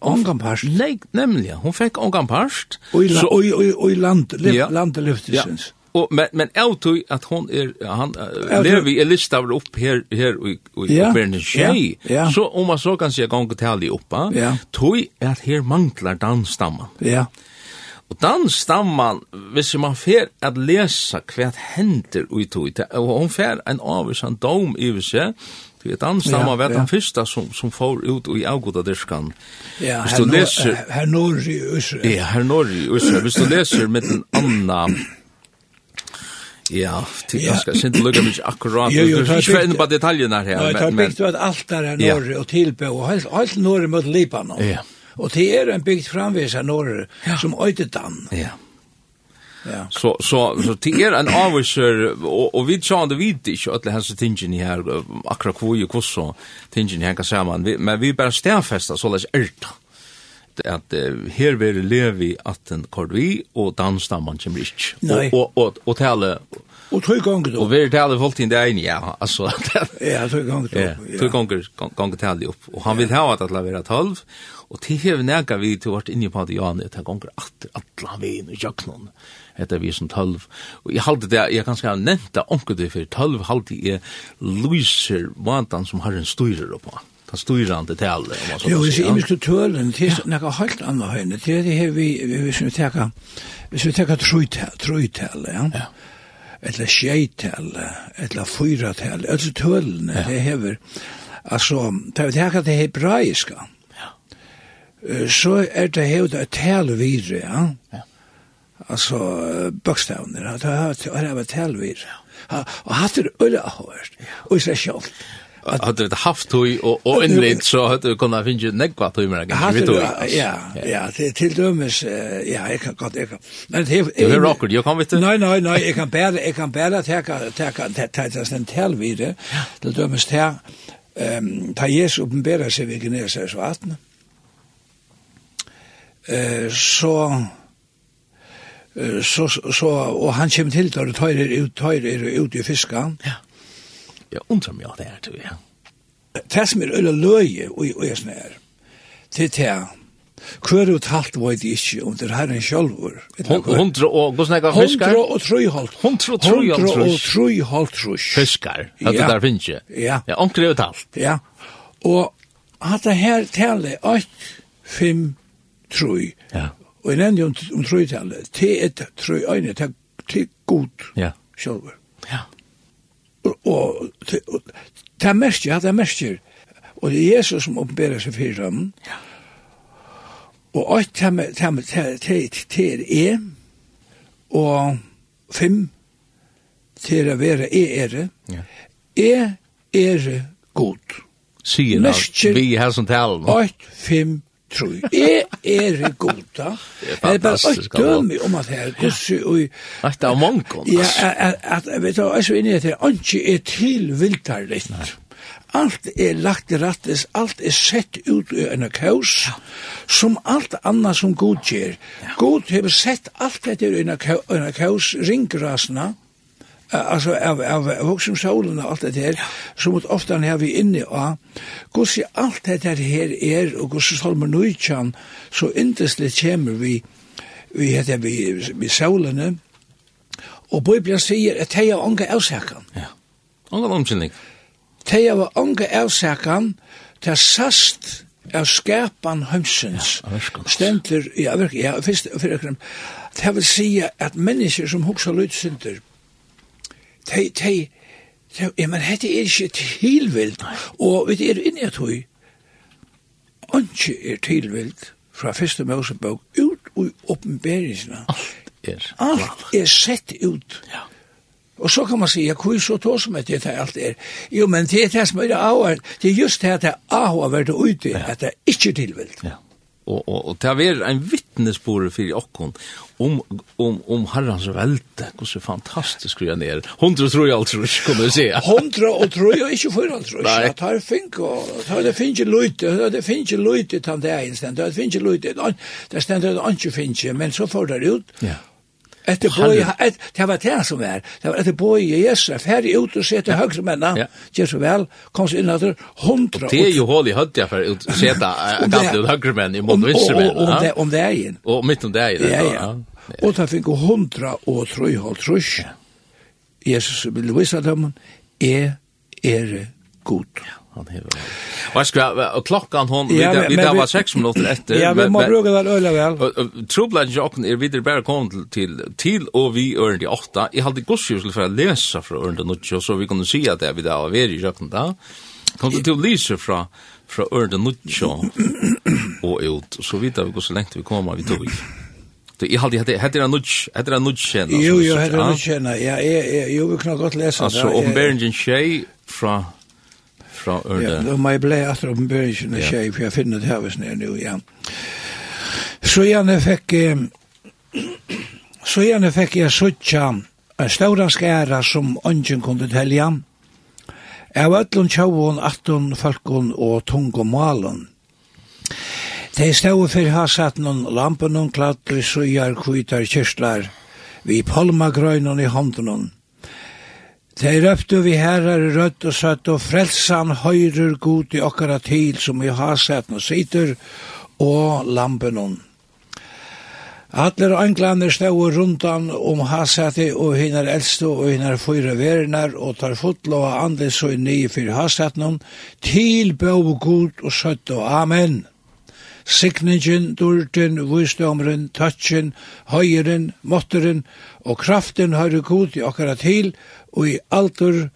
Speaker 2: ongan parst.
Speaker 1: Nei, nemlig, hun fikk ongan parst.
Speaker 2: Og i land, landelyftelsens.
Speaker 1: Ja. Og, men men jag tror att hon är han lever i lista av upp här
Speaker 2: här
Speaker 1: i i
Speaker 2: den tjej.
Speaker 1: Så om man så kan se gång till alla oppa.
Speaker 2: Ja.
Speaker 1: Tror att här manglar dansstamman.
Speaker 2: Ja.
Speaker 1: Og dansstamman, hvis man fer at lesa hva hender ui tog, og hon fer en avvisan dom i seg, Du vet, annars
Speaker 2: ja,
Speaker 1: var den ja. första som, som får ut i avgoda dyrskan.
Speaker 2: Ja,
Speaker 1: Hvis du leser...
Speaker 2: Herr Norri i Israel.
Speaker 1: Ja, Herr Norri i Israel. Hvis du leser med en annan... Ja, det
Speaker 2: ja.
Speaker 1: ska inte lugga mig akkurat.
Speaker 2: Jo, jo,
Speaker 1: jag ska
Speaker 2: inte
Speaker 1: på detaljerna här.
Speaker 2: Nej, det har byggt ett altare
Speaker 1: här
Speaker 2: norr och tillbe och helt helt norr mot Libanon.
Speaker 1: Ja.
Speaker 2: Och det är en byggt framvis här norr som Øytedan.
Speaker 1: Ja.
Speaker 2: Ja.
Speaker 1: Så så så det är en avsher och och vi tjänar det vid inte alla hans tingen här akra kvoj och kosso tingen här kan säga man men vi bara stäfesta så läs at att här vill levi att en kordvi och dansstamman kommer inte
Speaker 2: och
Speaker 1: och och och og
Speaker 2: Och två
Speaker 1: gånger
Speaker 2: då.
Speaker 1: Och vi tale folk till dig ja, alltså.
Speaker 2: ja, två gong då.
Speaker 1: Två gånger gånger talar upp. Och han vill ha att det lavera 12 och till hev näka vi till vart inni på det Jan ett gånger att han vi i jöknon etter vi som tølv. Og jeg halte det, jeg kan skal nevnta omkring det for tølv halte jeg lyser vantan som har en styrer på. Han styrande til alle, om man så
Speaker 2: Jo,
Speaker 1: det
Speaker 2: er imiske tølen, det er nekka helt anna høyne, det er det her vi, hvis vi teka, hvis vi teka trøytale, ja, eller tjejtale, eller fyratale, altså tølene, det hever, altså, det er teka det hebraiska, så er det hever det videre, ja,
Speaker 1: ja,
Speaker 2: altså bøkstavner, at han har vært helvir. Og hatt det øyla hørt, og i seg sjálf.
Speaker 1: Hatt det haft høy og innritt, så hatt det kunnet finne nekva
Speaker 2: høy
Speaker 1: med
Speaker 2: det. Ja, ja, til dømes, ja, jeg kan godt, jeg kan. Men det
Speaker 1: er rocker, jeg kan vite.
Speaker 2: Nei, nei, nei, jeg kan bare, jeg kan bare teka, teka, teka, teka, teka, til dømes teka, ta Jesus oppenbæra seg ved Genesis vatten, så så, så, og han kommer til der og tøyrer ut, tøyrer ut i fiskan. Ja.
Speaker 1: Jeg undrar mig at det er, tror jeg.
Speaker 2: Det som er øyla løye og jeg snær, til til Kvar ut halt var det ikkje om det herren sjálfur.
Speaker 1: Hundra og hvordan ega fiskar?
Speaker 2: Hundra og trøy halt.
Speaker 1: Hundra og trøy halt.
Speaker 2: Hundra og
Speaker 1: trøy
Speaker 2: halt trøy.
Speaker 1: Fiskar, at det der finnes ikke.
Speaker 2: Ja.
Speaker 1: Ja, omkri ut halt.
Speaker 2: Ja. Og hatt det her tale 8, 5, 3.
Speaker 1: Ja.
Speaker 2: Og jeg nevnte jo om trøytallet. et trøy øyne, til, til god
Speaker 1: ja.
Speaker 2: sjølver.
Speaker 1: Ja.
Speaker 2: Og og til, det er mest, ja, det er mest, og det er Jesus som oppenberer seg fyrir dem.
Speaker 1: Ja.
Speaker 2: Og alt det er e, og fem, til å være e ere.
Speaker 1: Ja.
Speaker 2: E ere god.
Speaker 1: Sier han, vi har som talen.
Speaker 2: Alt fem tru. Jeg er i goda.
Speaker 1: Det er
Speaker 2: fantastisk. Jeg er bare dømi om at her gussi og...
Speaker 1: Det er mongon.
Speaker 2: Ja, at jeg vet du, jeg er i at det ikke er tilviltarligt. Alt er lagt i rattis, alt er sett ut i en kaos, som alt anna som god gjer. God hever sett alt dette i en kaos, ringrasna, altså av, av voksen solen og alt det her, så måtte ofte han vi inne av, hvordan alt det her er, og hvordan solmer nøytjan, så indeslig kommer vi, vi heter vi, vi solene, og Bibelen sier at det er unge avsakan.
Speaker 1: Ja, unge omkjenning.
Speaker 2: Det er unge avsakan, det sast av skapan hømsens, stendler, ja, virkelig, ja, fyrst, fyrst, fyrst, det fyrst, fyrst, fyrst, fyrst, som fyrst, fyrst, de, de, de, ja, men dette er ikke tilvild, og vi er inne i at vi, ikke er tilvild fra første Mosebok ut og oppenberingsene.
Speaker 1: Alt er.
Speaker 2: Alt er sett ut.
Speaker 1: Ja.
Speaker 2: Og så kan man sige, hvor er så tog som at dette alt er? Jo, men det er det som er det det er just det at det er avhånd er ute, at det er ikke tilvilt.
Speaker 1: Ja og og og ta ver ein vittnesbörd for okkon om om om Herrens välte hur så fantastisk skulle jag ner 100 tror jeg altså alltså du se
Speaker 2: 100 og tror jag inte för
Speaker 1: alltså
Speaker 2: jag tar fink og tar det finns ju lite det finns ju lite tant där inständigt det finns ju lite det ständer det inte finns men så får det ut
Speaker 1: ja
Speaker 2: Etter boi, et, det var det som var, det var etter boi i Jesra, ferdig ut og sete høyre menna,
Speaker 1: ja.
Speaker 2: gjør så vel, kom så inn at det hundra.
Speaker 1: Det er jo hål i høyde for ut
Speaker 2: og sete
Speaker 1: gamle ut høyre menn i måten
Speaker 2: visse
Speaker 1: menn.
Speaker 2: Om det er inn.
Speaker 1: Og mitt om det er inn.
Speaker 2: Ja, ja. Og da fikk hun hundra og trøy og trus. Jesus vil vise dem, jeg er god.
Speaker 1: Ja han hever. Vad ska og klockan hon vi
Speaker 2: där
Speaker 1: vi
Speaker 2: där
Speaker 1: var 6 minuter etter.
Speaker 2: Ja, vi
Speaker 1: måste
Speaker 2: bruka det vel.
Speaker 1: väl. jokken er är vidare kommet til, till till och vi är i åtta. Jag hade gosse skulle för att läsa för under nu så vi kunde se att det vi där var i jokken där. Kom du till Lisa från från under nu och ut så vidt vi går så lengt vi kommer vi tog. Du i halde hade hade en nudge, hade en nudge kjenne.
Speaker 2: Jo, jo, hade er nudge kjenne, Ja, jag jag vill knappt läsa.
Speaker 1: Alltså
Speaker 2: uppenbarligen
Speaker 1: tjej från fra Ørde.
Speaker 2: Ja, og jeg ble etter oppenberingen
Speaker 1: av
Speaker 2: tjei, for jeg finner det her hvis nere nu, ja. Så gjerne fikk, så gjerne fikk jeg suttja en ståra skæra som ånden kunne telja. Jeg var ætlund tjauon, attun, falkon og tung og malen. De stod for ha satt noen lampen og klatter, søyer, kvitar, kyrstlar, vi palmagrøynen i hånden De røpte vi herrar i rødt og søtt og frelsan høyrer god i okkara til som i haseten no sitter og lampenon. Atler og englander rundan om hasete og hinner eldste og hinner fyra verinar og tar fotlo og andre så i nye fyra haseten til bøv god og søtt og amen. Signingen, durten, visdomren, touchen, høyeren, måtteren og kraften høyre god i okkara til og i altur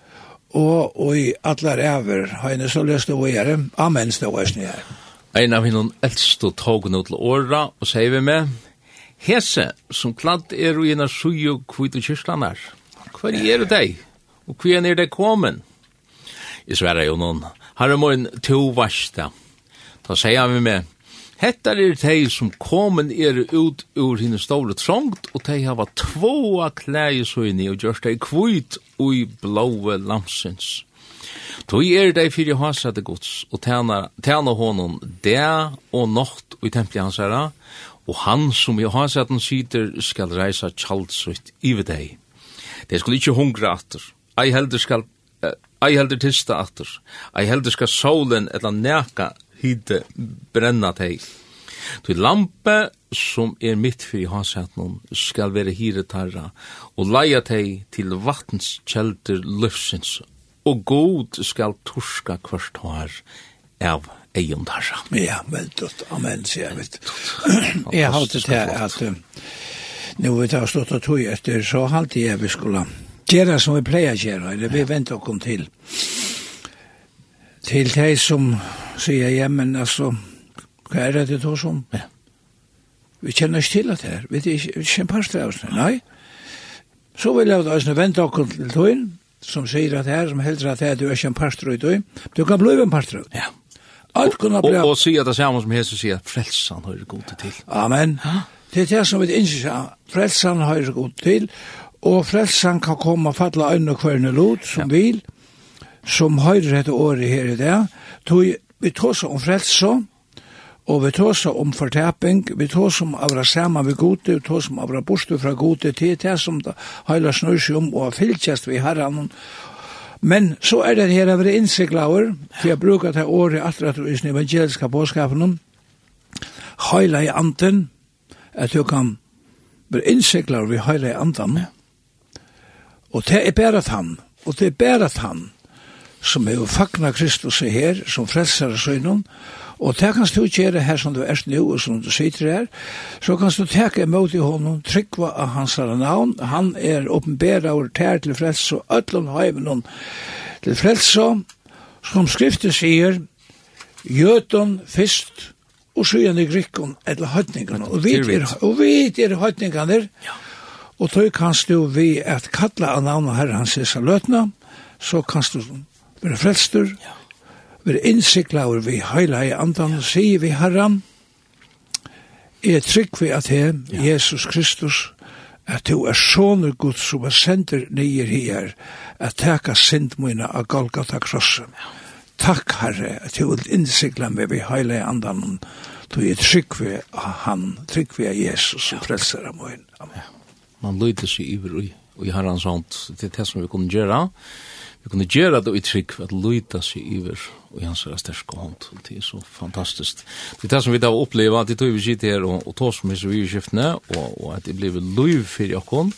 Speaker 2: og, og i allar ever. Høyne så løst og gjøre. Amen, stå oss
Speaker 1: Ein her. En av hinnom eldste togene til åra, og sier vi med, Hese, som kladd er og gjennom sju og kvitt kyrslanar. Hva er det deg? Og hva er det kommet? Jeg sverre jo noen. Herre morgen, to varsta. Da sier han vi med, Hetta er tei som komin er ut ur hinn stóru trångt, og tei hava tvåa klæje søyni og gjørst tei kvit ui blåe lamsins. Tui er dei fyrir hasrette gods, og tæna honom der og nokt ui templi hans herra, og han som i hasretten sitter skal reisa tjaldsvitt ive dei. Dei skal ikkje hungra atter, ei heldur skal Ei heldur tista atter. Ei heldur skal solen eller neka hite brenna tei. Tu lampe som er mitt fyrir hanshetnum skal vere hiretarra og leia tei til vatnskjelder løfsins og god skal torska kvart hår av eion tarra.
Speaker 2: Ja, vel dutt. Amen, sier jeg vet. Jeg har alltid til at nu vi tar stått og tog etter, så halte jeg vi skulle gjøre som vi pleier å gjøre, eller vi venter å til. Ja til de som sier, ja, men altså, hva er det du som?
Speaker 1: Ja.
Speaker 2: Vi kjenner ikke til at det her. Vi er ikke en parst av oss. Nei. Så vil jeg også vente dere til tøyen, som sier at det her, som heldur at det er du er ikke en parst av tøyen. Du kan bli en parst av
Speaker 1: Ja.
Speaker 2: Alt kunne bli...
Speaker 1: Og, og sier det samme som Jesus sier, frelsan høyre god til.
Speaker 2: Amen. Det er det som vi ikke sier, har høyre god til, og frelsan kan komme og falle øyne og kverne lot som vil, ja som høyrer dette året her i dag, tog vi tåsa om frelse, og vi tåsa om fortaping, vi tåsa om avra sammen vi gode, vi tåsa om avra borstu fra gode, til det som det høyla snur seg om, og fylkjast vi herran, Men så er det her av det innsiklaver, for jeg bruker det året etter at du er i den evangeliske påskapen, høyla i anten, at du kan være innsiklaver ved høyla i anten, og det er bare han, og det er bare han, som er fagna Kristus her, som frelsar søgnen, og det kan du gjøre her som du er nu, og som du sitter her, så kan du teke imot i honom, trykva av hans navn, han er åpenbæra og tær til frelse, og ødlån heimen til frelse, som skriften sier, gjøton fyrst, og søgjane grikkon, eller høytningene, og vi er, og vi er høytningene, ja. og tog kanst du vi at kalla av navnet herre hans Jesu løtna, så kanst du være frelstur, ja. være innsiklaver vi heila i andan, ja. sier vi herran, er trygg vi at he, ja. Jesus Kristus, at du er sånne Gud som er sender nye her, at teka synd mine av Golgata krossen. Ja. Takk, Herre, at du vil innsikla meg vi heila i andan, du er trygg vi av han, trygg vi av Jesus, som frelser av mine. Amen. Ja.
Speaker 1: Man lyder seg iver i, i herrans hånd, det er det som vi kunne gjøre, vi kunne gjøre det i trygg at løyta seg iver og hans er sterske hånd det er så fantastisk det er det som vi da opplever at det tog vi sitter her og, og tog som er så i skiftene og, og at det blir løyv for jokken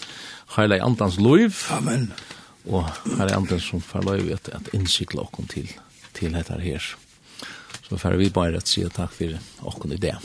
Speaker 1: heila i andans løyv
Speaker 2: Amen.
Speaker 1: Og her er andans som får løyv at, at innsikla okken til til dette her. Så får vi bare at si takk for okken i det